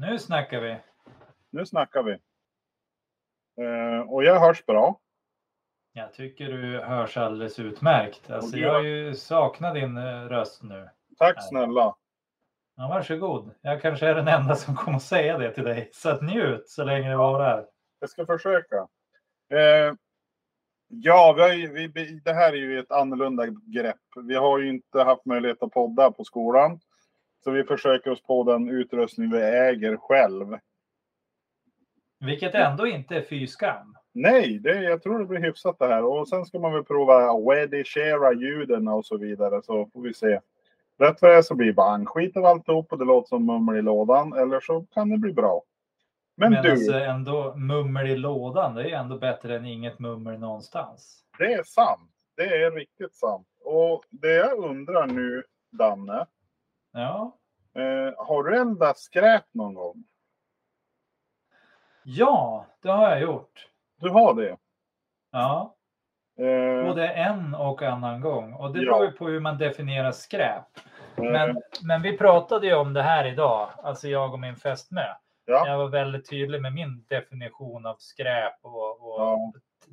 Nu snackar vi. Nu snackar vi. Eh, och jag hörs bra. Jag tycker du hörs alldeles utmärkt. Alltså, jag har ju saknat din eh, röst nu. Tack snälla. Ja, varsågod. Jag kanske är den enda som kommer att säga det till dig. Så att njut så länge det varar. Jag ska försöka. Eh, ja, vi har vi, det här är ju ett annorlunda grepp. Vi har ju inte haft möjlighet att podda på skolan. Så vi försöker oss på den utrustning vi äger själv. Vilket ändå inte är fy skam. Nej, det, jag tror det blir hyfsat det här. Och sen ska man väl prova redigera ljuden och så vidare. Så får vi se. Rätt vad det är så blir det bara skit av alltihop och det låter som mummel i lådan. Eller så kan det bli bra. Men, Men du, alltså ändå mummel i lådan, det är ändå bättre än inget mummel någonstans. det är sant. Det är riktigt sant. Och det jag undrar nu, Danne. Ja, Eh, har du eldat skräp någon gång? ja det har jag gjort. Du har det? Ja, Eh, både en och annan gång. Och det beror ju på hur man definierar skräp. eh, Men, men vi pratade ju om det här idag, alltså jag och min fästmö. ja, Jag var väldigt tydlig med min definition av skräp och, och Ja.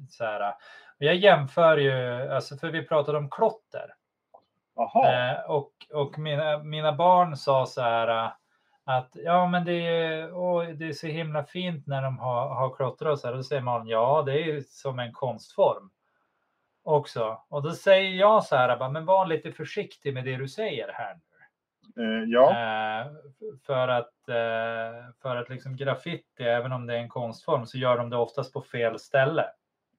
så här. Jag jämför ju, alltså för vi pratade om klotter. Eh, och och mina, mina barn sa så här eh, att ja, men det är, åh, det är så himla fint när de har, har klottrat och så här. Då säger man ja, det är som en konstform också. Och då säger jag så här, bara, men var lite försiktig med det du säger här nu. Eh, ja, Eh, för att, eh, för att liksom graffiti, även om det är en konstform, så gör de det oftast på fel ställe.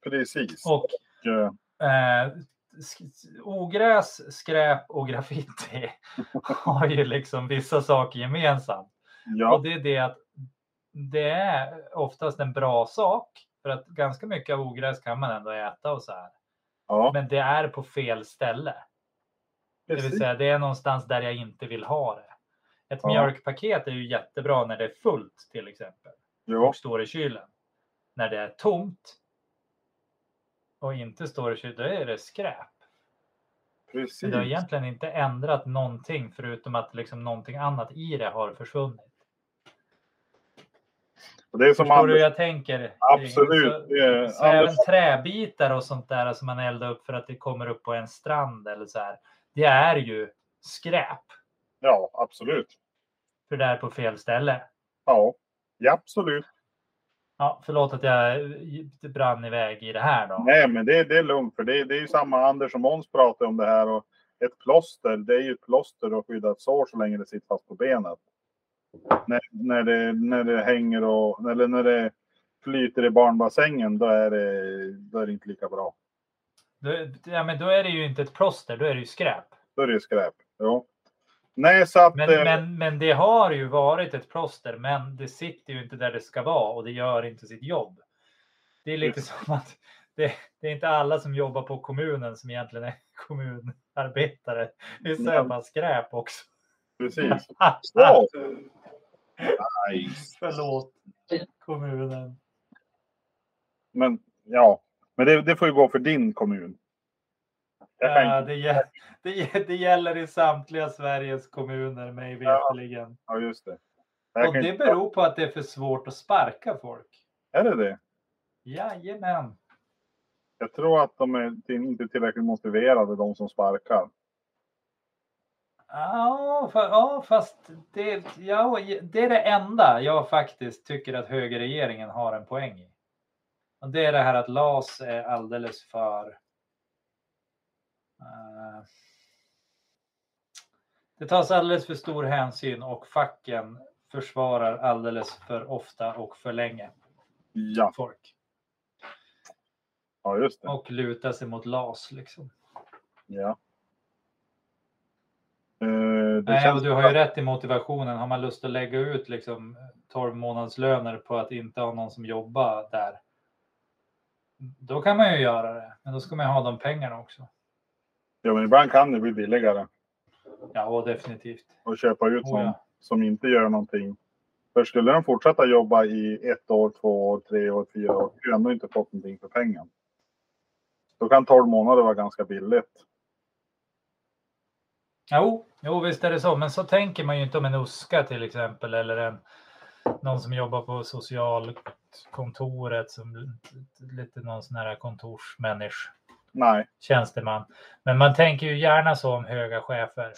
precis. Och eh, eh, sk- ogräs, skräp och graffiti har ju liksom vissa saker gemensamt. ja, Och det är det att det är oftast en bra sak. För att ganska mycket av ogräs kan man ändå äta och så här. ja, Men det är på fel ställe. Det vill precis. säga det är någonstans där jag inte vill ha det. Ett Ja. mjölkpaket är ju jättebra när det är fullt till exempel Ja, och står i kylen. När det är tomt och inte står i kylen, då är det skräp. precis. Det har egentligen inte ändrat någonting förutom att liksom någonting annat i det har försvunnit. Och det är som Förstår du hur jag tänker? absolut. Så, är, så även träbitar och sånt där som man eldar upp för att det kommer upp på en strand eller så här. Det är ju skräp. ja, absolut. För det är på fel ställe. Ja, ja absolut. Ja, förlåt att jag eh, brann iväg i det här då. Nej, men det, det är lugnt. För det, det är ju samma Anders och Måns pratar om det här. Och ett plåster, det är ju ett plåster och skydda ett sår så länge det sitter fast på benet. När, när, det, när det hänger och eller när det flyter i barnbassängen, då är det, då är det inte lika bra. Då, ja, men då är det ju inte ett plåster, då är det ju skräp. Då är det ju skräp. Jo. Nej, så att... Men, eh, men, men det har ju varit ett plåster, men det sitter ju inte där det ska vara och det gör inte sitt jobb. Det är lite som att det, det är inte alla som jobbar på kommunen som egentligen är kommunarbetare. Vissa är bara skräp också. Precis. Ja. Nice. Förlåt kommunen. Men ja, men det, det får ju gå för din kommun. Ja, inte, det, gä- det, det gäller i samtliga Sveriges kommuner mig Ja. veterligen. ja, just det. Och det inte- beror på att det är för svårt att sparka folk. Är det det? Jajamän. Jag tror att de är inte tillräckligt motiverade, de som sparkar. Ja, fa- ja fast det, ja, det är det enda jag faktiskt tycker att högerregeringen har en poäng i. Och det är det här att LAS är alldeles för... eh, det tas alldeles för stor hänsyn och facken försvarar alldeles för ofta och för länge Ja, folk. ja just det. Och lutar sig mot LAS liksom. Ja. Det Nej, känns och du har ju rätt i motivationen. Har man lust att lägga ut liksom 12 månadslöner på att inte ha någon som jobbar där. Då kan man ju göra det, men då ska man ju ha de pengarna också. Ja, men ibland kan det bli billigare Ja, och definitivt. att köpa ut Oh, någon ja. som inte gör någonting. För skulle de fortsätta jobba i ett år, två år, tre år, fyra år, har ändå inte fått någonting för pengen. Då kan 12 månader vara ganska billigt. Jo, jo, visst är det så. Men så tänker man ju inte om en Oska till exempel eller en någon som jobbar på socialkontoret som lite någon sån här kontorsmänniska. Nej, Tjänsteman. Men man tänker ju gärna så om höga chefer.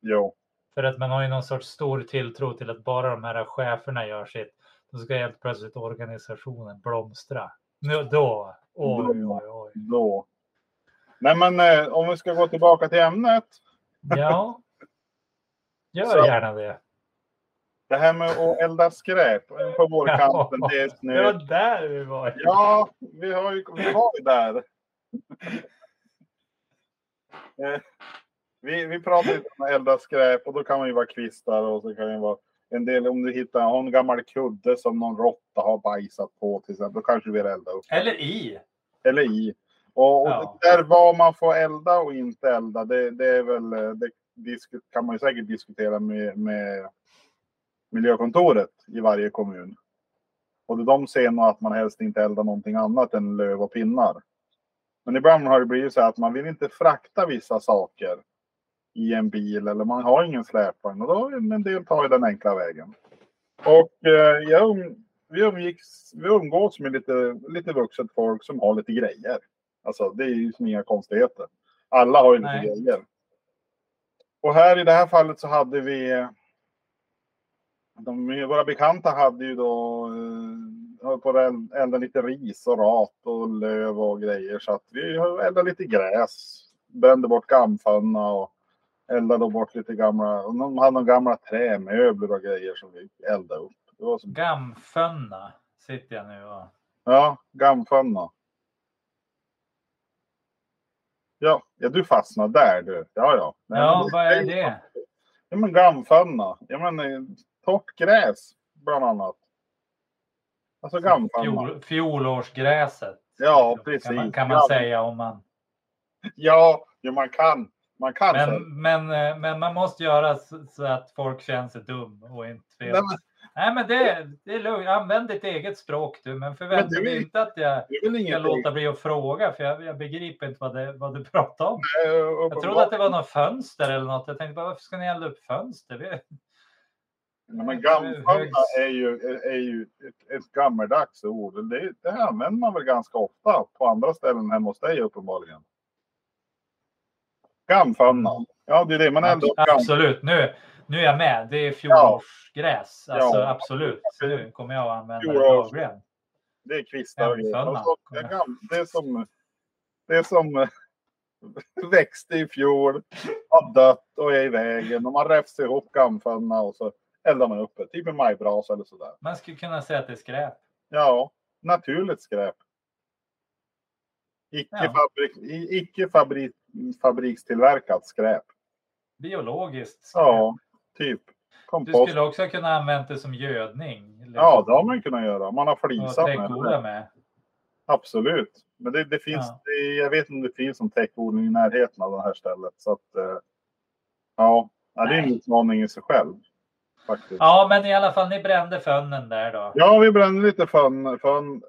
jo. För att man har ju någon sorts stor tilltro till att bara de här cheferna gör sitt. Då ska helt plötsligt organisationen blomstra. Nu, då, oj, oj, oj. Då. Nej, men eh, om vi ska gå tillbaka till ämnet. Ja. Gör Så- gärna det. Det här med att elda skräp på vårkanten, det är Det snö. var där vi var. Ja, vi, har ju, vi var ju där. Eh, vi, vi pratar lite om att elda skräp och då kan man ju vara kvistar och så kan det vara en del om du hittar en gammal kudde som någon råtta har bajsat på till exempel. Då kanske du vill elda upp. Eller i. Eller i. Och, och Ja. där vad man får elda och inte elda, det, det är väl, eh, det kan man ju säkert diskutera med, med miljökontoret i varje kommun. Och de ser nog att man helst inte eldar någonting annat än löv och pinnar. Men ibland har det blivit så att man vill inte frakta vissa saker i en bil eller man har ingen släpvagn och då en del tar den enkla vägen. Och eh, jag, um, vi, umgicks, vi umgås med lite, lite vuxet folk som har lite grejer. Alltså det är ju inga konstigheter. Alla har ju lite Nej. grejer. Och här i det här fallet så hade vi de, våra bekanta hade ju då eh, på el- elda lite ris och rat och löv och grejer. Så att vi eldade lite gräs. Brände bort gammfönna och eldade bort lite gamla. De hade några gamla trämöbler och grejer som vi eldade upp. Det var Gamfönna sitter jag nu och... ja, gammfönna. Ja, ja, du fastnade där du. Ja, ja. Nej, Ja, men vad är det? Ja, men gammfönna. Ja, men eh, torrt gräs bland annat. Alltså gammfönna. Fjol, fjolårsgräset. Ja, precis. Kan man, kan man Ja. säga om man... Ja, ja, man kan. Man kan. Men, men, eh, men man måste göra så att folk känner sig dum och inte vet. Nej, men Nej, men det, det är lugnt. Använd ditt eget språk du, men förvänta Men dig inte att jag ska låta bli att fråga, för jag, jag begriper inte vad, det, vad du pratar om. eh, Jag trodde att det var något fönster eller något. Jag tänkte bara, varför ska ni elda upp fönster? Ja, Men gammfönna är ju, är ju ett, ett gammaldags ord. Det, det använder man väl ganska ofta på andra ställen hemma hos dig uppenbarligen. Gammfönna. Ja, det är det man eldar upp. Absolut, nu, nu är jag med. Det är fjolårsgräs. Alltså, Ja. absolut. Nu kommer jag att använda det Fjolårs- dagligen. Det är kvistar och grejer. Det är gam- det är som, det är som eh, växte i fjol, har dött och är i vägen. Och man räfsar ihop gammfönna och så eldar man upp det. Typ en majbrasa eller sådär. Man skulle kunna säga att det är skräp. Ja, naturligt skräp. Icke, Ja. fabrik, icke fabrik, fabrikstillverkat skräp. Biologiskt skräp. Ja, typ. Du Kompost. skulle också kunna använda det som gödning. liksom. Ja, det har man kunnat göra. Man har flisat med det. med. Absolut. Men det, det finns, Ja. det, jag vet inte om det finns någon täckodling i närheten av det här stället. Så att, eh, ja, det är en utmaning i sig själv. Faktiskt. Ja, men i alla fall, ni brände fönnen där då. Ja, vi brände lite fön, fön,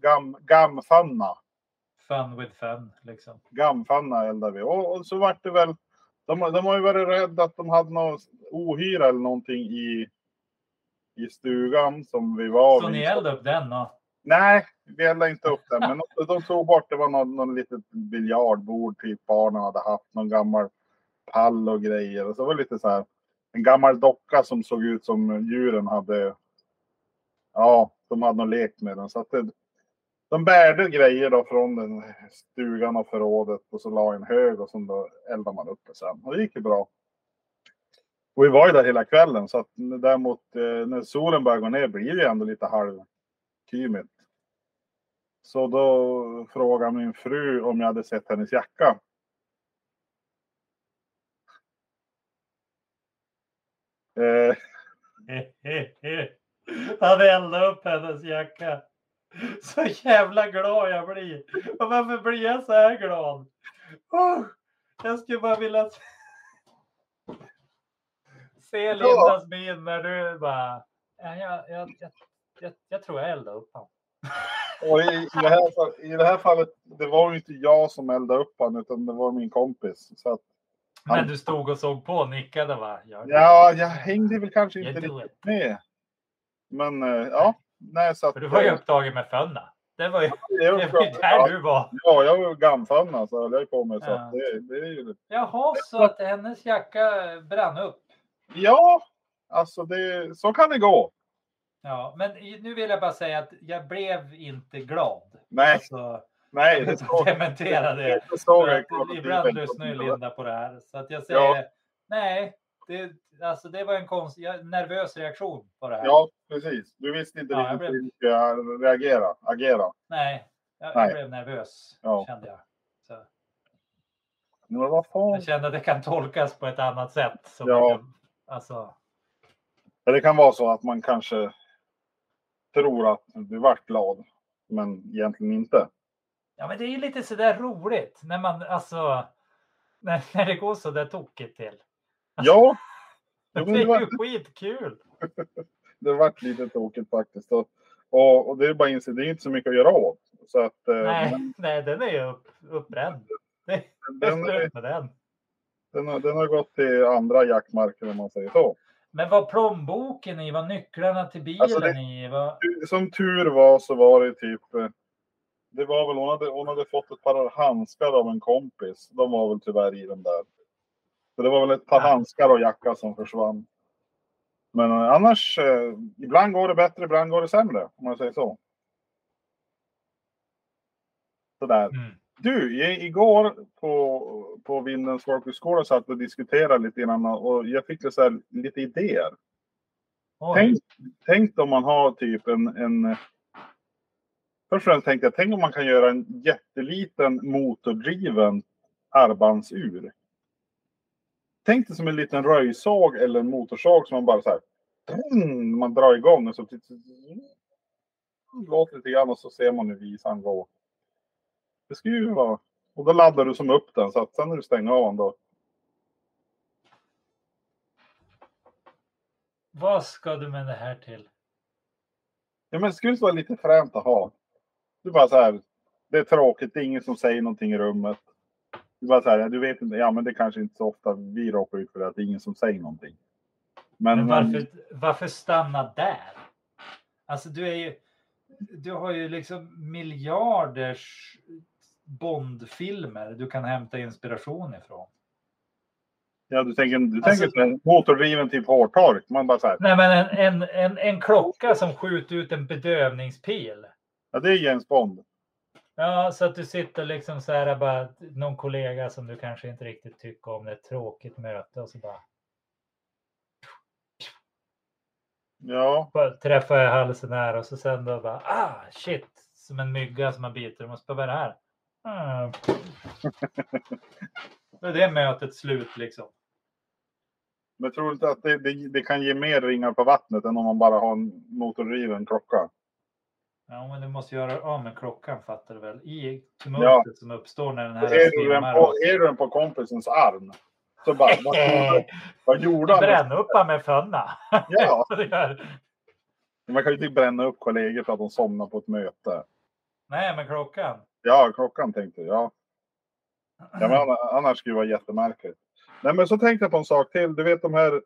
gam, gamfanna. Fun with fun, liksom. Gamfanna eldade vi. Och, och så vart det väl. De, de har ju varit rädda att de hade något ohyra eller någonting i, i stugan som vi var Så vid. ni eldade upp den då? Nej, vi eldade inte upp den. Men de, tog bort, det var någon, någon litet biljardbord typ barnen hade haft. Någon gammal pall och grejer. Och så var det lite så här. En gammal docka som såg ut som djuren hade. Ja, de hade nog lekt med den. Så att det, de bärde grejer då från den stugan och förrådet och så la en hög och så då eldade man upp det sen. Och det gick ju bra. Och vi var ju där hela kvällen så att däremot eh, när solen börjar gå ner blir det ändå lite halvkymigt. Så då frågade min fru om jag hade sett hennes jacka. Eh, Han eldade upp hennes jacka. Så jävla glad jag blir. Och varför blir jag så här glad? Oh, jag skulle bara vilja se- Lindas min när du bara... Ja, jag, jag, jag, jag, jag tror jag eldade upp honom. och i, i, det här, I det här fallet, det var ju inte jag som eldade upp honom utan det var min kompis. Så att, Men du stod och såg på och nickade va? Ja, ja, jag hängde väl kanske inte riktigt med. Men eh, ja, nej så att. För du var ju upptagen med Fönna. Det var ju, jag, det var ju där du var. Ja, jag var gammfönna så höll jag på med. Så Ja. det, det är ju Jaha, så att hennes jacka brann upp. Ja, alltså det, så kan det gå. Ja, men nu vill jag bara säga att jag blev inte glad. Nej, Alltså, nej, det såg, dementera det. det du ibland lyssnar ju på det. Linda på det här. Så att jag säger Ja. nej, det, alltså det var en konst, jag, nervös reaktion på det här. Ja, precis. Du visste inte Ja, riktigt blev- hur du skulle reagera, agera. Nej, jag, Nej. jag blev nervös Ja. kände jag. Så Men vad fan. jag kände att det kan tolkas på ett annat sätt. Som Ja. kan, alltså, Det kan vara så att man kanske tror att du vart glad, men egentligen inte. Ja, men det är ju lite sådär roligt när man alltså när, när det går så där tokigt till. Ja, Det men är det var- ju skitkul. det vart lite tokigt faktiskt. Och, och, och det är bara inse, det är inte så mycket att göra åt. Så att, eh, Nej, men nej, den är ju upp, uppbränd. Det den, är- med den. den, har, den har gått till andra jaktmarker om man säger så. Men var plånboken i? Var nycklarna till bilen Alltså, det- i? Var... Som tur var så var det typ eh, det var väl, hon hade, hon hade fått ett par handskar av en kompis. De var väl tyvärr i den där. Så det var väl ett par Ja. handskar och jacka som försvann. Men eh, annars, eh, ibland går det bättre, ibland går det sämre. Om man säger så. Sådär. Mm. Du, igår på, på Vindens folkhögskola satt vi och diskuterade lite grann och jag fick lite, lite idéer. Oj. Tänk, tänk om man har typ en, en... Först och främst tänkte jag, tänk om man kan göra en jätteliten motordriven armbandsur. Tänk dig som en liten röjsåg eller en motorsåg som man bara så här... Man drar igång och så... Låter lite grann och så ser man hur visan går. Det skulle ju vara... Och då laddar du som upp den så att sen när du stänger av den då. Vad ska du med det här till? Ja, men det skulle vara lite fränt att ha. Är bara så här. Det är tråkigt, det är ingen som säger någonting i rummet. Är bara så här, du vet inte, ja men det kanske inte så ofta vi råkar ut för det, att det är ingen som säger någonting. Men, Men varför, varför stanna där? Alltså du är ju, du har ju liksom miljarders Bondfilmer du kan hämta inspiration ifrån. ja, du tänker, du Alltså- tänker här, motordriven typ hårtork. Man bara så här, Nej men en, en, en, en klocka som skjuter ut en bedövningspil. Ja det är James Bond. Ja, så att du sitter liksom så här bara någon kollega som du kanske inte riktigt tycker om, det är ett tråkigt möte och så bara Ja, bara träffar jag halsen här och så sen då bara ah shit som en mygga som har bitit. och måste bara det här? Ah. Då är det mötet slut liksom. men tror du inte att det, det, det kan ge mer ringar på vattnet än om man bara har en motordriven klocka? Ja, men du måste göra av med klockan fattar du väl? I tumultet som uppstår när den här Är du, den på, är du den på kompisens arm? Så bara, vad gjorde, vad gjorde han? Bränn upp han med fönna. Ja, man kan ju inte bränna upp kollegor för att de somnar på ett möte. Nej, men klockan. Ja, klockan tänkte jag. Ja. Ja, men anna- annars skulle det vara jättemärkligt. Nej, men så tänkte jag på en sak till. Du vet de här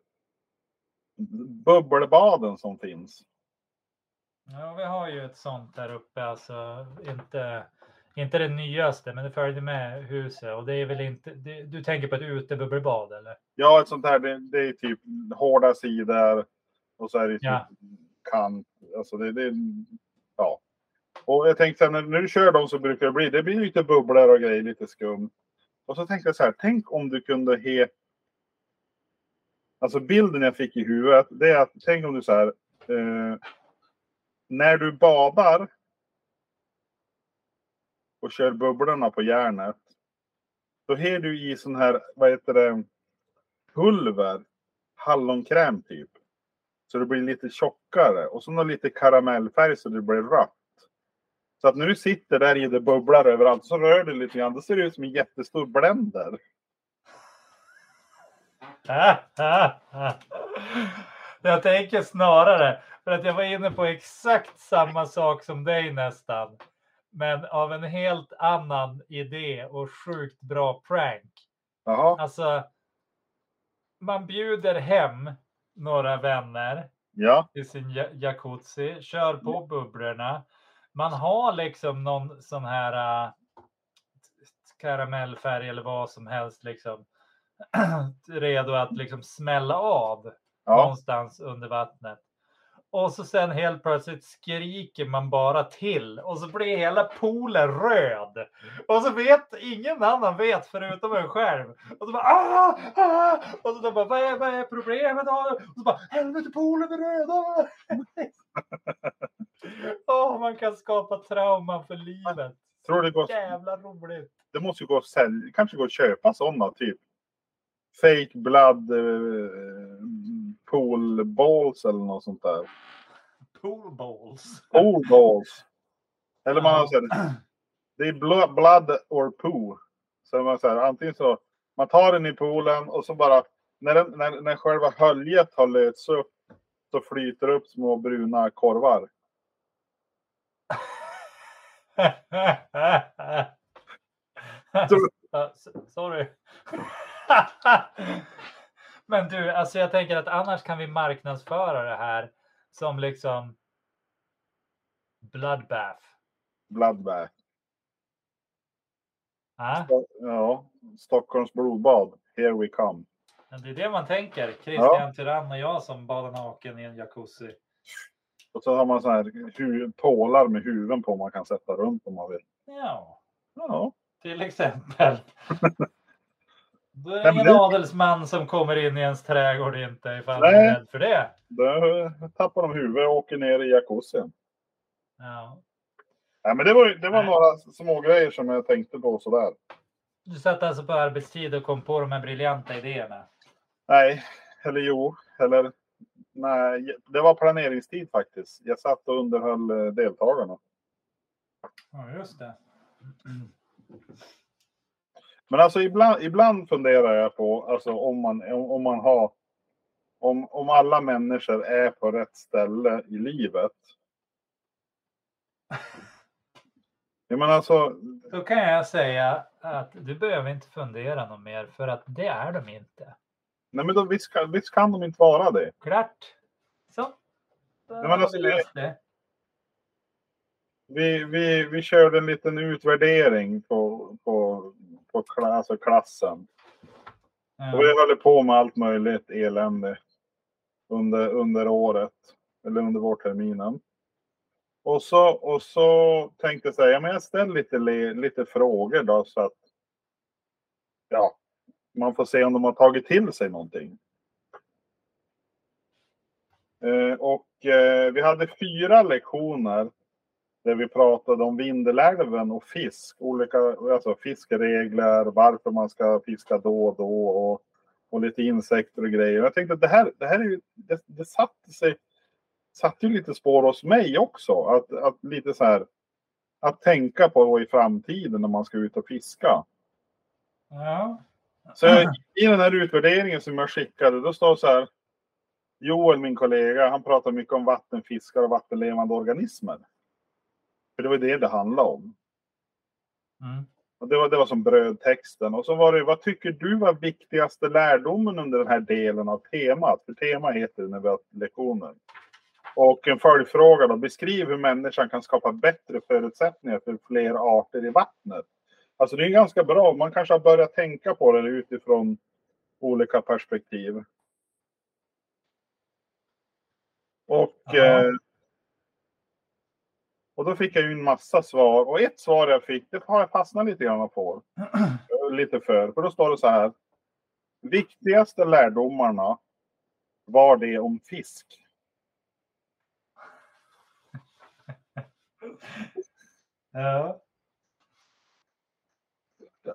bubbelbaden som finns. Ja, vi har ju ett sånt där uppe, alltså inte, inte det nyaste, men det följde med huset och det är väl inte, det, du tänker på ett utebubbelbad eller? Ja, ett sånt här. Det, det är typ hårda sidor och så är det typ Ja. kant. Alltså det, det ja. Och jag tänkte så här, när, när du kör dem så brukar det bli, det blir lite bubblor och grejer, lite skum. Och så tänkte jag så här, tänk om du kunde he... Alltså bilden jag fick i huvudet, det är att tänk om du så här, eh, när du badar och kör bubblorna på järnet, då har du i sån här, vad heter det, pulver, hallonkräm typ. Så det blir lite tjockare och så någon lite karamellfärg så det blir rött. Så att när du sitter där i det bubblar överallt så rör du lite grann. Då ser det ut som en jättestor blender. Jag tänker snarare, för att jag var inne på exakt samma sak som dig nästan. Men av en helt annan idé och sjukt bra prank. Jaha. Alltså, man bjuder hem några vänner Ja, i sin ja- jacuzzi, kör på bubblorna. Man har liksom någon sån här äh, karamellfärg eller vad som helst liksom redo att liksom smälla av ja. någonstans under vattnet. Och så sen helt plötsligt skriker man bara till och så blir hela poolen röd. Och så vet ingen annan vet förutom en själv. Och så bara ah, ah! Och så bara vad är, vad är problemet? då?" Och så bara helvete poolen är röd. ah!" Åh, man kan skapa trauman för livet. Tror det går, Jävla roligt. det måste ju gå att sälja, kanske gå att köpa sådana typ. Fake blood eh, pool balls eller något sånt där. Pool balls. Pool balls. Eller man har Ja. så här, det är blo- blood or poo. Så man så här, antingen så, man tar den i poolen och så bara, när, den, när, när själva höljet har lösts upp så flyter upp små bruna korvar. Sorry. Men du, alltså jag tänker att annars kan vi marknadsföra det här som liksom bloodbath. Bloodbath. Ja, Ja, Stockholms blodbad. Here we come. men det är det man tänker. Christian Tyrann och jag som badar naken i en jacuzzi. Och så har man så här pålar med huvuden på man kan sätta runt om man vill. Ja, Ja, till exempel. Då är det ingen det- adelsman som kommer in i ens trädgård inte ifall man är rädd för det. då tappar de huvudet och åker ner i jacuzzin. Ja. Nej, men det var, det var Nej. några små grejer som jag tänkte på sådär. Du satt alltså på arbetstid och kom på de här briljanta idéerna. Nej, eller jo, eller nej, det var planeringstid faktiskt. Jag satt och underhöll eh, deltagarna. Ja, just det. Men alltså ibland, ibland funderar jag på alltså om man, om, om man har om, om alla människor är på rätt ställe i livet. Jag menar alltså, Då kan jag säga att du behöver inte fundera något mer för att det är de inte. nej men då, visst, kan, visst kan de inte vara det. Klart. Så. Då men alltså, vi det. Vi, vi, vi körde en liten utvärdering på, på, på kla, alltså klassen. Och vi höll på med allt möjligt elände under, under året. Eller under vårterminen. Och så, och så tänkte jag säga, men jag ställer lite, lite frågor då så att ja, man får se om de har tagit till sig någonting. Eh, och eh, vi hade fyra lektioner där vi pratade om Vindelälven och fisk. Olika alltså fiskeregler, varför man ska fiska då och då och, och lite insekter och grejer. Jag tänkte att det här, det här är ju, det, det satte sig, satte ju lite spår hos mig också. Att, att lite så här, att tänka på i framtiden när man ska ut och fiska. Ja. Så i den här utvärderingen som jag skickade, då står så här. Joel, min kollega, han pratar mycket om vattenfiskar och vattenlevande organismer. För det var det det handlade om. Mm. Och det, var, det var som brödtexten. Och så var det, vad tycker du var viktigaste lärdomen under den här delen av temat? För tema heter det när vi har lektioner. Och en följdfråga då, beskriv hur människan kan skapa bättre förutsättningar för fler arter i vattnet. Alltså det är ganska bra, man kanske har börjat tänka på det utifrån olika perspektiv. Och, eh, och då fick jag ju en massa svar. Och ett svar jag fick, det har jag fastnat lite grann på. Lite för. För då står det så här. Viktigaste lärdomarna var det om fisk. Ja.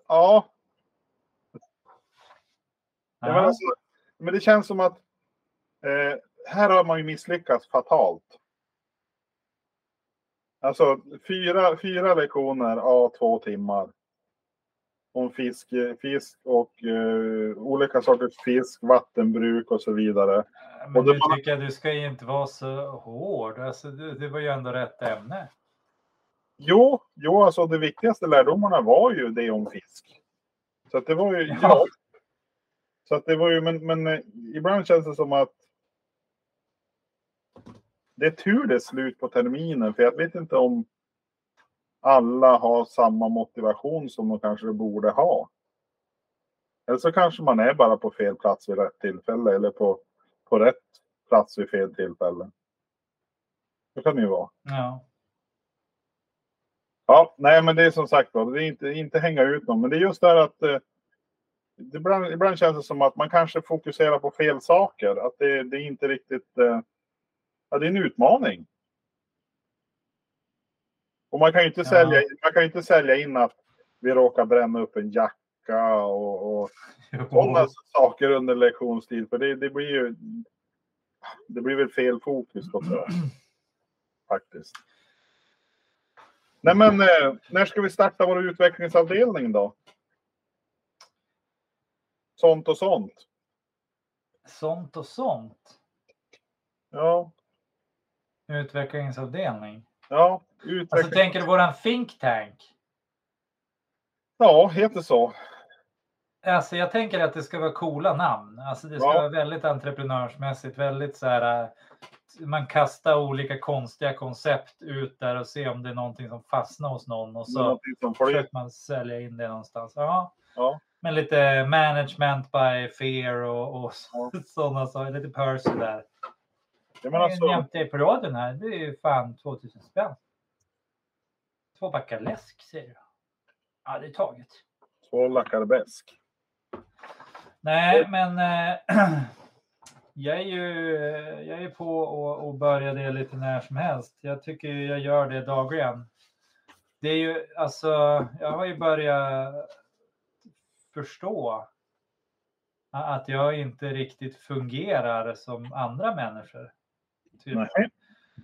Ja, men, alltså, men det känns som att eh, här har man ju misslyckats fatalt. Alltså fyra, fyra lektioner av två timmar. Om fisk, fisk och eh, olika sorters fisk, vattenbruk och så vidare. Men Och det nu tycker jag du ska inte vara så hård. Alltså, det, det var ju ändå rätt ämne. Jo, jo, alltså de viktigaste lärdomarna var ju det om fisk. Så det var ju, Ja. ja. Så det var ju, men, men eh, ibland känns det som att det är tur det är slut på terminen, för jag vet inte om alla har samma motivation som de kanske borde ha. Eller så kanske man är bara på fel plats vid rätt tillfälle eller på, på rätt plats vid fel tillfälle. Det kan det ju vara. Ja. Ja, nej, men det är som sagt var, det är inte, inte hänga ut någon, men det är just det här att eh, det ibland, ibland känns det som att man kanske fokuserar på fel saker. Att det, det är inte riktigt, eh, ja, det är en utmaning. Och man kan ju inte, Ja. sälja, man kan inte sälja in att vi råkar bränna upp en jacka och, och sådana saker under lektionstid. För det, det blir ju, det blir väl fel fokus tror jag. Faktiskt. Nej men eh, när ska vi starta vår utvecklingsavdelning då? Sånt och sånt. Sånt och sånt. Ja, Utvecklingsavdelning. ja, Alltså utveckling. tänker du våran think tank? Ja, heter så. Alltså jag tänker att det ska vara coola namn. Alltså det ska Ja. vara väldigt entreprenörsmässigt, väldigt så här. äh, Man kastar olika konstiga koncept ut där och ser om det är någonting som fastnar hos någon och så försöker man sälja in det någonstans. Ja, Ja. men lite management by fear och, och Ja. sådana saker. Lite Percy där. Jag menar Men så. jämte på radion här, det är ju fan 2000 spänn. Två backar läsk säger du. Ja, det är taget. Två lackar bäsk. Nej, men eh, jag är ju jag är på och, och börja det lite när som helst. Jag tycker jag gör det dagligen. Det är ju alltså, jag har ju börjat förstå att jag inte riktigt fungerar som andra människor. Typ.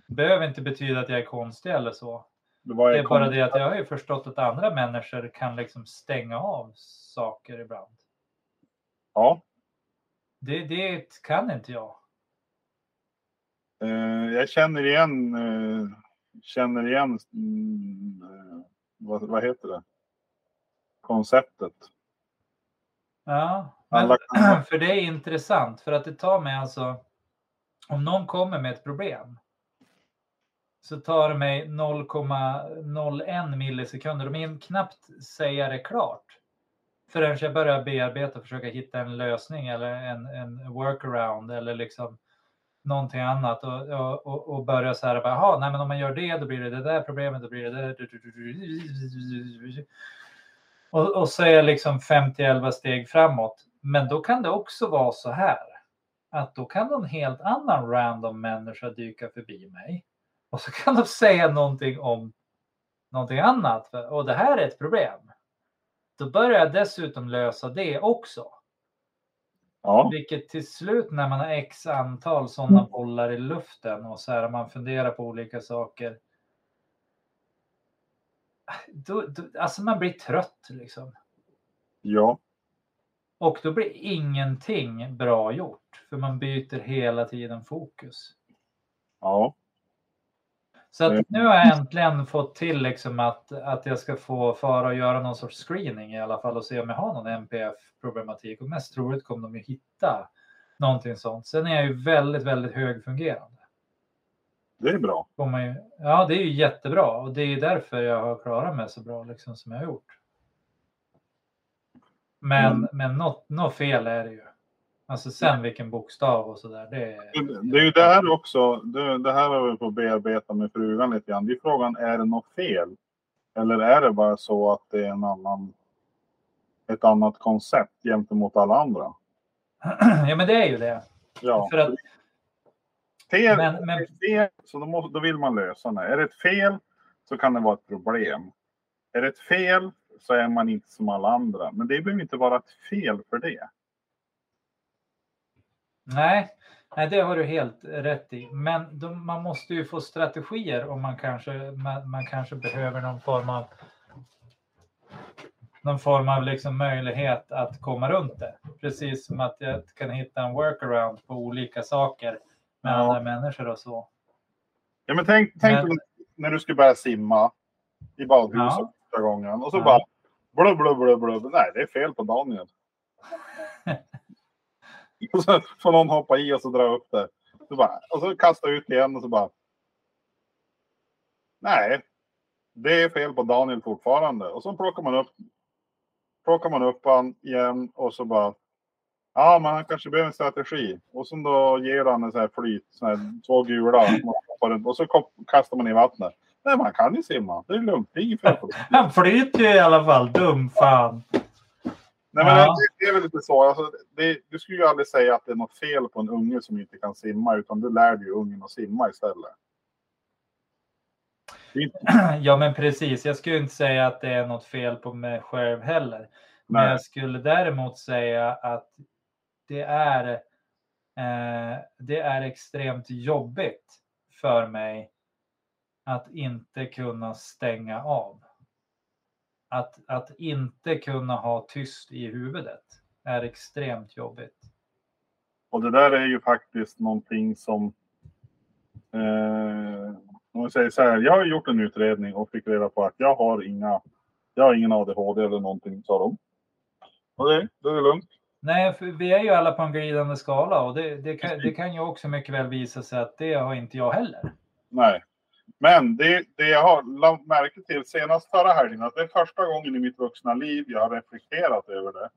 Behöver inte betyda att jag är konstig eller så. Det, Det är bara det att jag har ju förstått att andra människor kan liksom stänga av saker ibland. Ja. Det, det kan inte jag. Eh, jag känner igen, eh, känner igen, eh, vad, vad heter det? Konceptet. Ja, men, för det är intressant för att det tar mig alltså. Om någon kommer med ett problem. Så tar det mig 0,01 millisekunder. De hinner knappt säga det klart. Förrän jag börjar bearbeta och försöka hitta en lösning eller en, en workaround eller liksom någonting annat och, och, och, börja så här. Jaha, nej, men om man gör det, då blir det det där problemet, då blir det det. Och, och så är jag liksom 50-11 steg framåt. Men då kan det också vara så här att då kan någon helt annan random människa dyka förbi mig och så kan de säga någonting om någonting annat och det här är ett problem. Då börjar jag dessutom lösa det också. Ja, Vilket till slut när man har x antal sådana bollar i luften och så här man funderar på olika saker. Då, då, alltså man blir trött liksom. ja, Och då blir ingenting bra gjort. För man byter hela tiden fokus. ja, Så att nu har jag äntligen fått till liksom att, att jag ska få fara och göra någon sorts screening i alla fall och se om jag har någon NPF-problematik. Och mest troligt kommer de ju hitta någonting sånt. Sen är jag ju väldigt, väldigt högfungerande. det är bra. Ju, ja, det är ju jättebra och det är ju därför jag har klarat mig så bra liksom som jag har gjort. Men, Mm. men något, något fel är det ju. Alltså sen vilken bokstav och sådär. Det, är- Det är ju det här också. Det, det här har vi fått bearbeta med frugan lite grann. Det är frågan, är det något fel? Eller är det bara så att det är en annan, ett annat koncept gentemot alla andra? ja men det är ju det. Ja, För att, fel, men- men- fel så då, måste, då vill man lösa det. Är det ett fel så kan det vara ett problem. Är det ett fel så är man inte som alla andra. Men det behöver inte vara ett fel för det. nej, nej, det har du helt rätt i. Men de, man måste ju få strategier om man kanske, man, man kanske behöver någon form av någon form av liksom möjlighet att komma runt det. Precis som att jag kan hitta en workaround på olika saker med Ja. andra människor och så. Ja, men tänk, tänk Men- när du ska börja simma i badhuset Ja. Första gången och så Ja. bara blub, blub, blub, blub. Nej, det är fel på Daniel. och så får någon hoppa i och så dra upp det. Så bara, och så kasta ut igen och så bara Nej, det är fel på Daniel fortfarande. Och så plockar man upp, plockar man upp han igen och så bara. Ja, men han kanske behöver en strategi. Och så då ger han en sån här flyt, sån här, två gula. Och så kastar man i vattnet. Nej, man kan ju simma. Det är lugnt. Det är inget fel. Han flyter ju i alla fall. Dum fan. Nej, men Ja. det, det är väl lite så. Alltså, det, du skulle ju aldrig säga att det är något fel på en unge som inte kan simma, utan du lär ju ungen att simma istället. Inte, Ja, men precis. Jag skulle inte säga att det är något fel på mig själv heller. Men nej, jag skulle däremot säga att det är, eh, det är extremt jobbigt för mig att inte kunna stänga av. Att, att inte kunna ha tyst i huvudet är extremt jobbigt. och det där är ju faktiskt någonting som... Eh, om jag säger så här, jag har gjort en utredning och fick reda på att jag har inga... Jag har ingen ADHD eller någonting, sa de. Och det, det är lugnt. Nej, för vi är ju alla på en glidande skala och det, det, kan, det kan ju också mycket väl visa sig att det har inte jag heller. Nej. Men det, det jag har lagt märke till senast förra helgen, att det är första gången i mitt vuxna liv jag har reflekterat över det.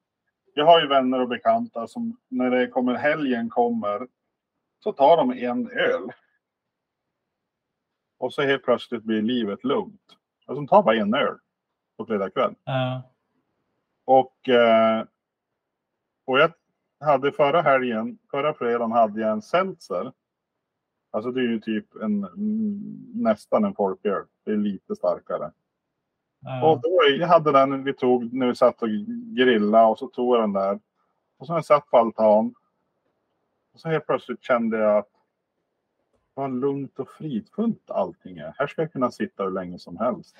Jag har ju vänner och bekanta som när det kommer helgen kommer så tar de en öl. Och så helt plötsligt blir livet lugnt. Alltså de tar bara en öl på fredag kväll. Ja. Och, eh, och jag hade förra helgen, förra fredagen hade jag en seltzer. Alltså det är ju typ en, mm, nästan en folköl. Det är lite starkare. ja. Och då, jag hade den vi tog när vi satt och grilla och så tog jag den där. Och så har jag satt på altan. Och så helt plötsligt kände jag att vad lugnt och fridfullt allting är. Här ska jag kunna sitta hur länge som helst.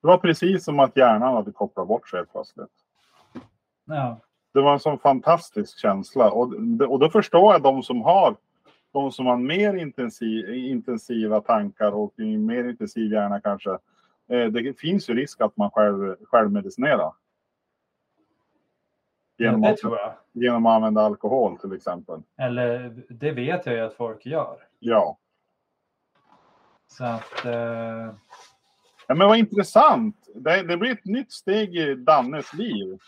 Det var precis som att hjärnan hade kopplat bort sig helt plötsligt. ja. Det var en sån fantastisk känsla. Och, och då förstår jag de som har de som har mer intensiv, intensiva tankar och mer intensiv hjärna kanske. Eh, det finns ju risk att man själv, självmedicinerar. Genom det att, tror jag. genom att använda alkohol till exempel. Eller det vet jag ju att folk gör. Ja. Så att... Eh, ja men vad intressant. Det, det blir ett nytt steg i Dannes liv.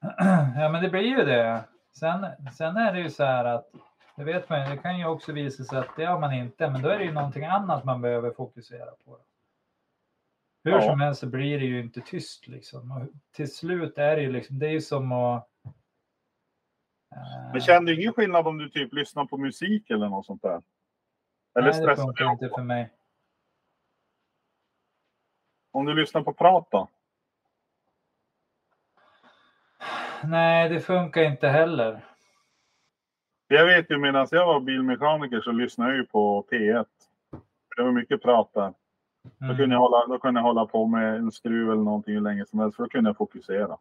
ja, men det blir ju det. Sen, sen är det ju så här att det vet man ju, det kan ju också visa sig att det har man inte, men då är det ju någonting annat man behöver fokusera på. Hur Ja. som helst så blir det ju inte tyst liksom. Och till slut är det ju liksom, det är ju som att... eh, Men känner du ingen skillnad om du typ lyssnar på musik eller något sånt där? Eller nej, det funkar inte för mig. Om du lyssnar på prat då? Nej, det funkar inte heller. Jag vet ju medan jag var bilmekaniker så lyssnade jag ju på P1. Det var mycket prat där. Då, Mm. kunde jag hålla, då kunde jag hålla på med en skruv eller någonting hur länge som helst för då kunde jag fokusera.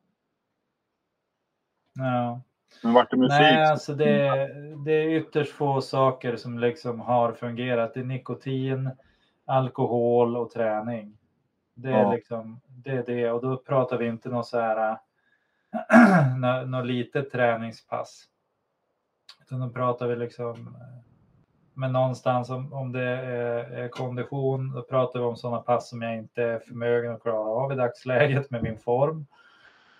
Ja. Men vart det musik? Nej, så- alltså det, det är ytterst få saker som liksom har fungerat. Det är nikotin, alkohol och träning. Det är Ja. liksom det är det och då pratar vi inte något så här nå- något litet träningspass. Utan då pratar vi liksom eh, men någonstans om, om det är, är kondition, då pratar vi om sådana pass som jag inte är förmögen att klara av i dagsläget med min form.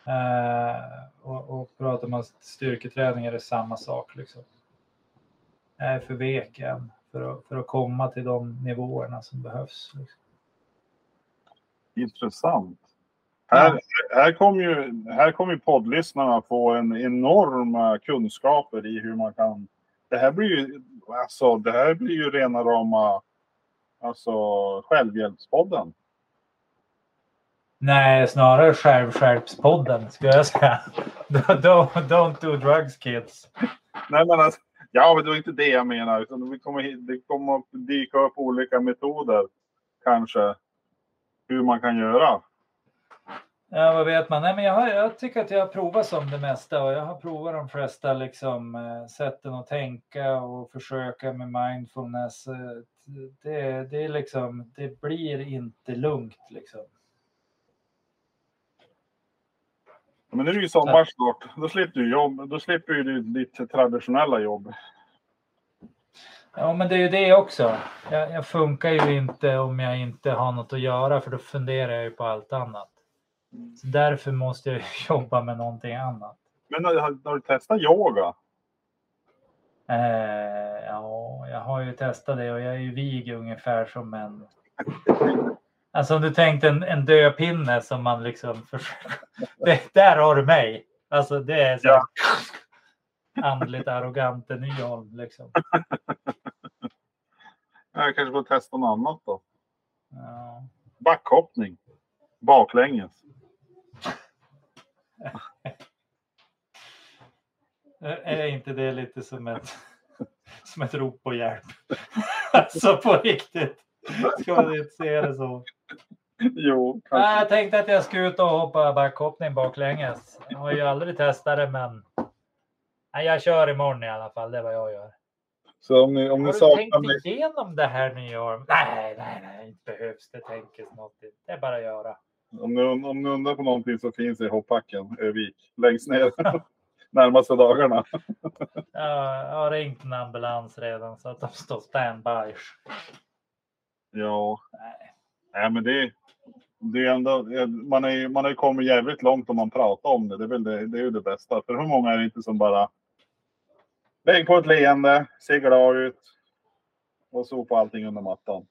Eh, och, och pratar man styrketräning är det samma sak. Liksom. Jag är för vek än för att, för att komma till de nivåerna som behövs. Liksom. Intressant. Här, här kommer ju, här kommer ju poddlyssnarna få en enorma kunskaper i hur man kan... Det här blir ju, alltså, det här blir ju rena rama alltså, självhjälpspodden. Nej, snarare självskärpspodden skulle jag säga. don't, don't do drugs kids. Nej, men alltså, ja, men det var inte det jag menar. Utan vi kommer, det kommer att dyka upp olika metoder, kanske, hur man kan göra. Ja, vad vet man? Nej, men jag, har, jag tycker att jag har provat som det mesta och jag har provat de flesta liksom, eh, sätten att tänka och försöka med mindfulness. Eh, Det, det, är liksom, det blir inte lugnt. Liksom. Men nu är det ju sommar snart. Då slipper du jobb. Då slipper du ditt traditionella jobb. Ja, men det är ju det också. Jag, jag funkar ju inte om jag inte har något att göra för då funderar jag ju på allt annat. Så därför måste jag jobba med någonting annat. Men har, har du testat yoga? Eh, ja, jag har ju testat det och jag är ju vig ungefär som en... Alltså om du tänkte en, en dödpinne som man liksom. Det, där har du mig. Alltså det är så Ja. andligt arrogante Nyholm liksom. Jag kanske får testa något annat då. Ja. Backhoppning. Baklänges. Är inte det lite som ett, som ett rop på hjälp? Alltså på riktigt. Ska man inte se det så? Jo, kanske. jag tänkte att jag skulle ut och hoppa backhoppning baklänges. Jag har ju aldrig testat det, men Nej, jag kör imorgon i alla fall. Det är vad jag gör. Så om ni, om Har ni du saknar tänkt mig. igenom det här Nyholm? Nej, nej, nej, inte behövs det tänkas något. Det är bara att göra. Om ni, om ni undrar på någonting så finns det i hoppbacken, Övik. Längst ner. Närmaste dagarna. Jag har ringt en ambulans redan så att de står standby. Ja. Nej. Nej, men det, det är ändå, man, är, man har ju kommit jävligt långt om man pratar om det. Det är, väl det, det är ju det bästa. För hur många är det inte som bara lägg på ett leende, ser glad ut och sopa allting under mattan.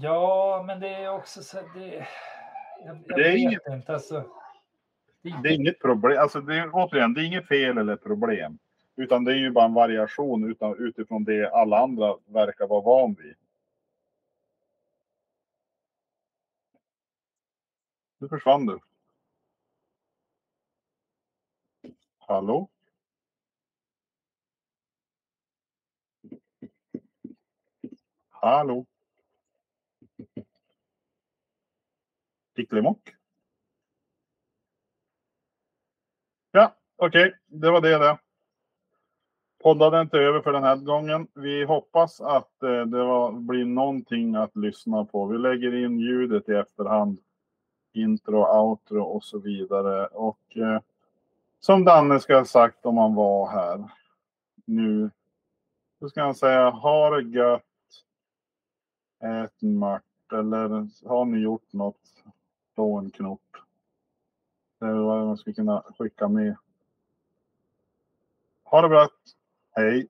Ja, men det är också så. Det, jag, jag Det är inget- inte. Alltså, det, Det är inget problem. Alltså det är, återigen, det är inget fel eller problem. Utan det är ju bara en variation utan, utifrån det alla andra verkar vara van vid. Nu försvann du. Hallå? Hallå? Ticklemock? Ja, okej, det var det det. Podden är inte över för den här gången. Vi hoppas att eh, det var, blir någonting att lyssna på. Vi lägger in ljudet i efterhand. Intro, outro och så vidare. Och eh, som Danne ska ha sagt om han var här nu. Så ska han säga ha det gött. Ät mört. Eller har ni gjort något? På en knopp. Det är vad man skulle kunna skicka med. Ha det bra. Hej.